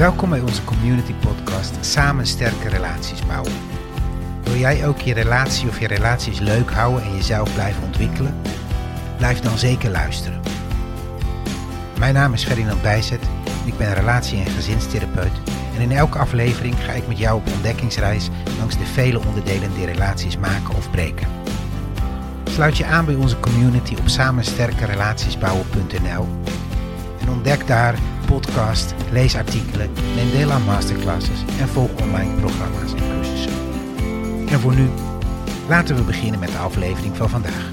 Welkom bij onze community podcast Samen sterke relaties bouwen. Wil jij ook je relatie of je relaties leuk houden en jezelf blijven ontwikkelen? Blijf dan zeker luisteren. Mijn naam is Ferdinand Bijzet. Ik ben relatie- en gezinstherapeut. En in elke aflevering ga ik met jou op ontdekkingsreis langs de vele onderdelen die relaties maken of breken. Sluit je aan bij onze community op samensterkerelatiesbouwen.nl en ontdek daar podcast, lees artikelen, neem deel aan masterclasses en volg online programma's en cursussen. En voor nu, laten we beginnen met de aflevering van vandaag.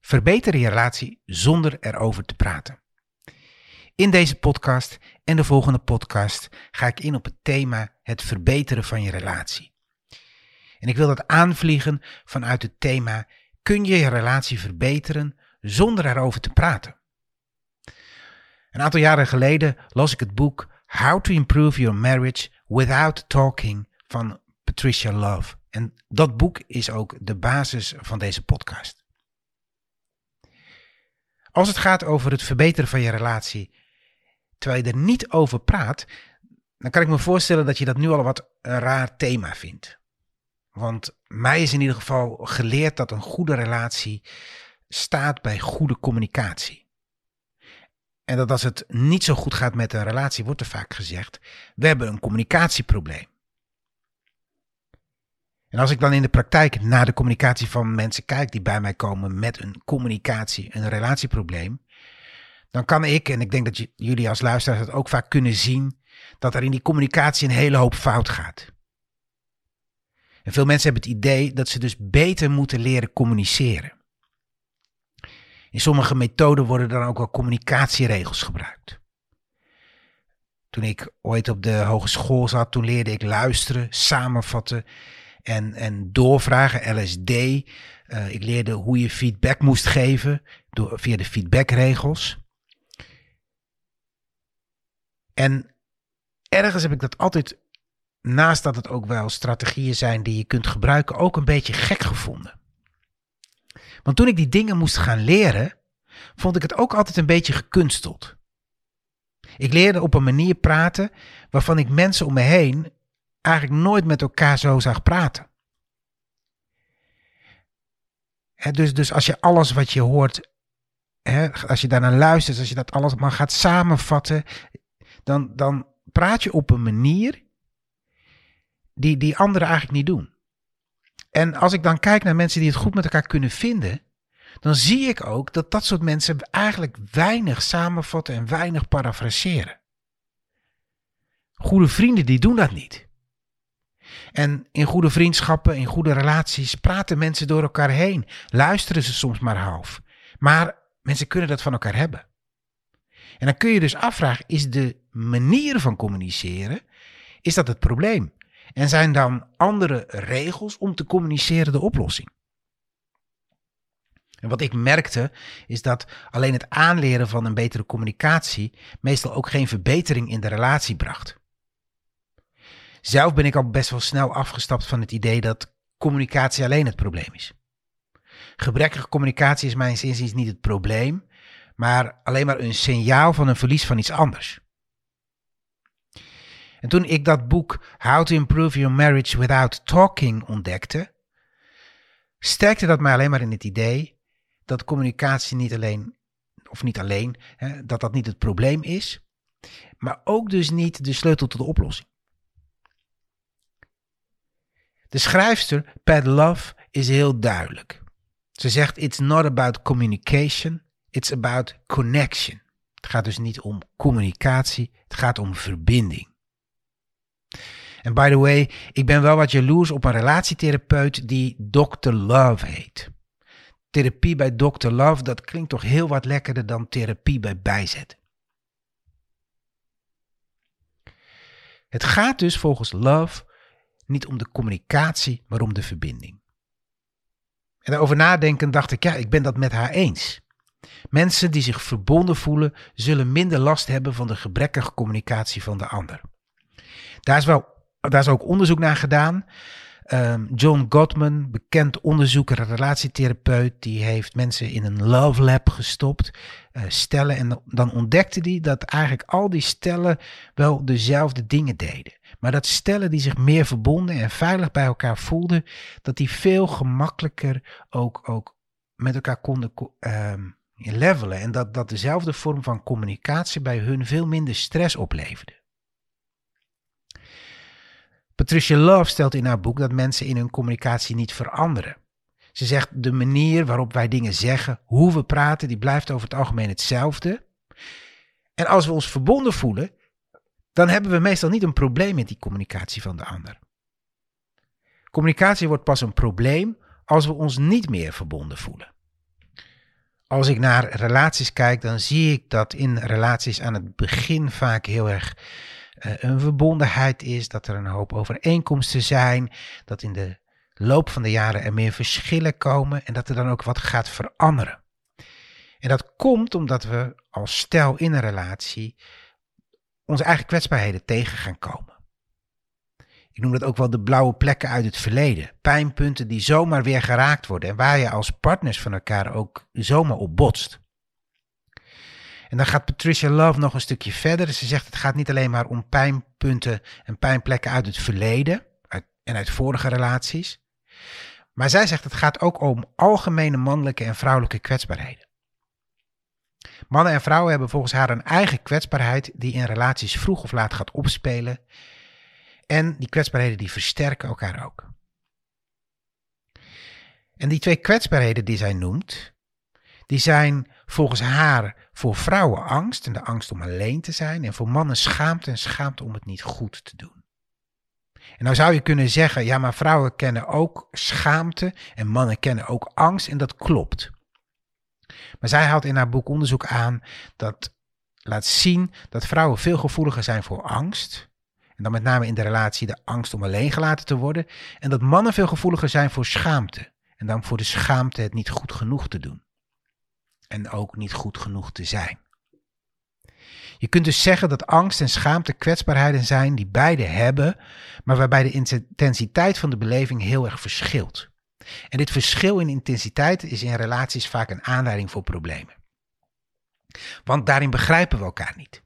Verbeter je relatie zonder erover te praten. In deze podcast en de volgende podcast ga ik in op het thema het verbeteren van je relatie. En ik wil dat aanvliegen vanuit het thema kun je je relatie verbeteren zonder erover te praten. Een aantal jaren geleden las ik het boek How to Improve Your Marriage Without Talking van Patricia Love. En dat boek is ook de basis van deze podcast. Als het gaat over het verbeteren van je relatie, terwijl je er niet over praat, dan kan ik me voorstellen dat je dat nu al wat een raar thema vindt. Want mij is in ieder geval geleerd dat een goede relatie staat bij goede communicatie. En dat als het niet zo goed gaat met een relatie, wordt er vaak gezegd: we hebben een communicatieprobleem. En als ik dan in de praktijk naar de communicatie van mensen kijk die bij mij komen met een communicatie, een relatieprobleem, dan kan ik, en ik denk dat jullie als luisteraars het ook vaak kunnen zien, dat er in die communicatie een hele hoop fout gaat. En veel mensen hebben het idee dat ze dus beter moeten leren communiceren. In sommige methoden worden dan ook wel communicatieregels gebruikt. Toen ik ooit op de hogeschool zat, toen leerde ik luisteren, samenvatten en, en doorvragen, LSD. Uh, ik leerde hoe je feedback moest geven door, via de feedbackregels. En ergens heb ik dat altijd naast dat het ook wel strategieën zijn die je kunt gebruiken, ook een beetje gek gevonden. Want toen ik die dingen moest gaan leren, vond ik het ook altijd een beetje gekunsteld. Ik leerde op een manier praten waarvan ik mensen om me heen eigenlijk nooit met elkaar zo zag praten. dus, dus als je alles wat je hoort, als je daarnaar luistert, als je dat alles maar gaat samenvatten, dan, dan praat je op een manier die, die anderen eigenlijk niet doen. En als ik dan kijk naar mensen die het goed met elkaar kunnen vinden, dan zie ik ook dat dat soort mensen eigenlijk weinig samenvatten en weinig parafraseren. Goede vrienden die doen dat niet. En in goede vriendschappen, in goede relaties praten mensen door elkaar heen. Luisteren ze soms maar half. Maar mensen kunnen dat van elkaar hebben. En dan kun je dus afvragen, is de manier van communiceren, is dat het probleem? En zijn dan andere regels om te communiceren de oplossing? En wat ik merkte is dat alleen het aanleren van een betere communicatie meestal ook geen verbetering in de relatie bracht. Zelf ben ik al best wel snel afgestapt van het idee dat communicatie alleen het probleem is. Gebrekkige communicatie is mijn inziens niet het probleem, maar alleen maar een signaal van een verlies van iets anders. En toen ik dat boek How to Improve Your Marriage Without Talking ontdekte, sterkte dat mij alleen maar in het idee dat communicatie niet alleen, of niet alleen, hè, dat dat niet het probleem is, maar ook dus niet de sleutel tot de oplossing. De schrijfster Pat Love is heel duidelijk. Ze zegt: It's not about communication, it's about connection. Het gaat dus niet om communicatie, het gaat om verbinding. En by the way, ik ben wel wat jaloers op een relatietherapeut die Dr. Love heet. Therapie bij Dr. Love, dat klinkt toch heel wat lekkerder dan therapie bij bijzet. Het gaat dus volgens Love niet om de communicatie, maar om de verbinding. En daarover nadenken dacht ik, ja, ik ben dat met haar eens. Mensen die zich verbonden voelen, zullen minder last hebben van de gebrekkige communicatie van de ander. Daar is wel daar is ook onderzoek naar gedaan. Ehm, John Gottman, bekend onderzoeker, relatietherapeut, die heeft mensen in een love lab gestopt, uh, stellen. En dan ontdekte hij dat eigenlijk al die stellen wel dezelfde dingen deden. Maar dat stellen die zich meer verbonden en veilig bij elkaar voelden, dat die veel gemakkelijker ook, ook met elkaar konden um, levelen. En dat, dat dezelfde vorm van communicatie bij hun veel minder stress opleverde. Patricia Love stelt in haar boek dat mensen in hun communicatie niet veranderen. Ze zegt de manier waarop wij dingen zeggen, hoe we praten, die blijft over het algemeen hetzelfde. En als we ons verbonden voelen, dan hebben we meestal niet een probleem met die communicatie van de ander. Communicatie wordt pas een probleem als we ons niet meer verbonden voelen. Als ik naar relaties kijk, dan zie ik dat in relaties aan het begin vaak heel erg een verbondenheid is, dat er een hoop overeenkomsten zijn, dat in de loop van de jaren er meer verschillen komen en dat er dan ook wat gaat veranderen. En dat komt omdat we als stel in een relatie onze eigen kwetsbaarheden tegen gaan komen. Ik noem dat ook wel de blauwe plekken uit het verleden. Pijnpunten die zomaar weer geraakt worden en waar je als partners van elkaar ook zomaar op botst. En dan gaat Patricia Love nog een stukje verder. Ze zegt het gaat niet alleen maar om pijnpunten en pijnplekken uit het verleden en uit vorige relaties. Maar zij zegt het gaat ook om algemene mannelijke en vrouwelijke kwetsbaarheden. Mannen en vrouwen hebben volgens haar een eigen kwetsbaarheid die in relaties vroeg of laat gaat opspelen. En die kwetsbaarheden die versterken elkaar ook. En die twee kwetsbaarheden die zij noemt, die zijn volgens haar voor vrouwen angst en de angst om alleen te zijn. En voor mannen schaamte en schaamte om het niet goed te doen. En nou zou je kunnen zeggen, ja maar vrouwen kennen ook schaamte en mannen kennen ook angst en dat klopt. Maar zij haalt in haar boek onderzoek aan dat laat zien dat vrouwen veel gevoeliger zijn voor angst. En dan met name in de relatie de angst om alleen gelaten te worden. En dat mannen veel gevoeliger zijn voor schaamte. En dan voor de schaamte het niet goed genoeg te doen en ook niet goed genoeg te zijn. Je kunt dus zeggen dat angst en schaamte kwetsbaarheden zijn die beide hebben, maar waarbij de intensiteit van de beleving heel erg verschilt. En dit verschil in intensiteit is in relaties vaak een aanleiding voor problemen. Want daarin begrijpen we elkaar niet.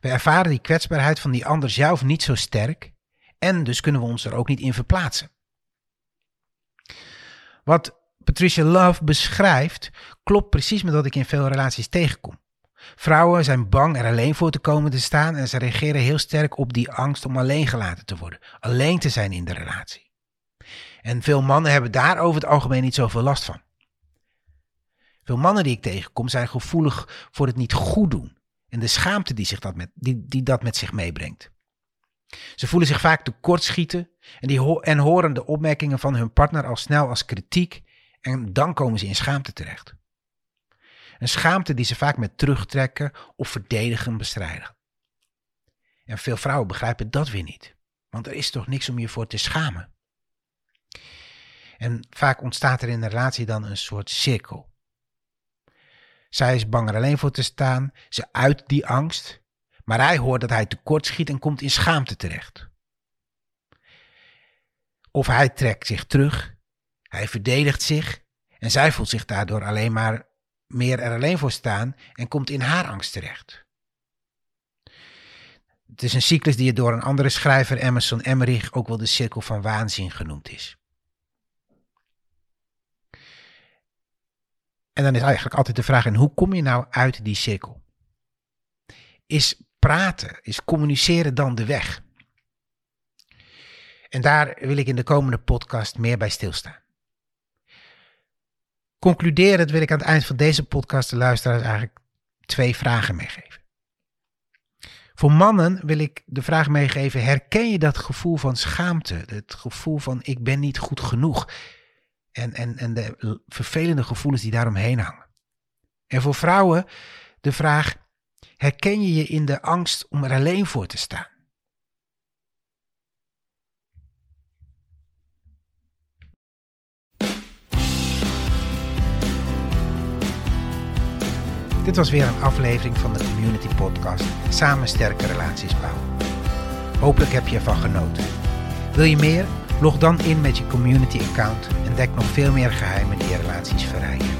We ervaren die kwetsbaarheid van die ander zelf niet zo sterk en dus kunnen we ons er ook niet in verplaatsen. Wat Patricia Love beschrijft, klopt precies met wat ik in veel relaties tegenkom. Vrouwen zijn bang er alleen voor te komen te staan en ze reageren heel sterk op die angst om alleen gelaten te worden, alleen te zijn in de relatie. En veel mannen hebben daar over het algemeen niet zoveel last van. Veel mannen die ik tegenkom zijn gevoelig voor het niet goed doen en de schaamte die, zich dat, met, die, die dat met zich meebrengt. Ze voelen zich vaak tekortschieten en, die en horen de opmerkingen van hun partner al snel als kritiek en dan komen ze in schaamte terecht. Een schaamte die ze vaak met terugtrekken of verdedigen bestrijden. En veel vrouwen begrijpen dat weer niet. Want er is toch niks om je voor te schamen. En vaak ontstaat er in een relatie dan een soort cirkel. Zij is bang er alleen voor te staan, ze uit die angst, maar hij hoort dat hij tekortschiet en komt in schaamte terecht. Of hij trekt zich terug hij verdedigt zich en zij voelt zich daardoor alleen maar meer er alleen voor staan en komt in haar angst terecht. Het is een cyclus die door een andere schrijver, Emerson Emmerich, ook wel de cirkel van waanzin genoemd is. En dan is eigenlijk altijd de vraag: en hoe kom je nou uit die cirkel? Is praten, is communiceren dan de weg? En daar wil ik in de komende podcast meer bij stilstaan concluderend wil ik aan het eind van deze podcast de luisteraars eigenlijk twee vragen meegeven. Voor mannen wil ik de vraag meegeven: herken je dat gevoel van schaamte? Het gevoel van ik ben niet goed genoeg. En, en, en de vervelende gevoelens die daaromheen hangen. En voor vrouwen de vraag: herken je je in de angst om er alleen voor te staan? Dit was weer een aflevering van de Community Podcast Samen sterke relaties bouwen. Hopelijk heb je ervan genoten. Wil je meer? Log dan in met je community account en dek nog veel meer geheimen die je relaties verrijken.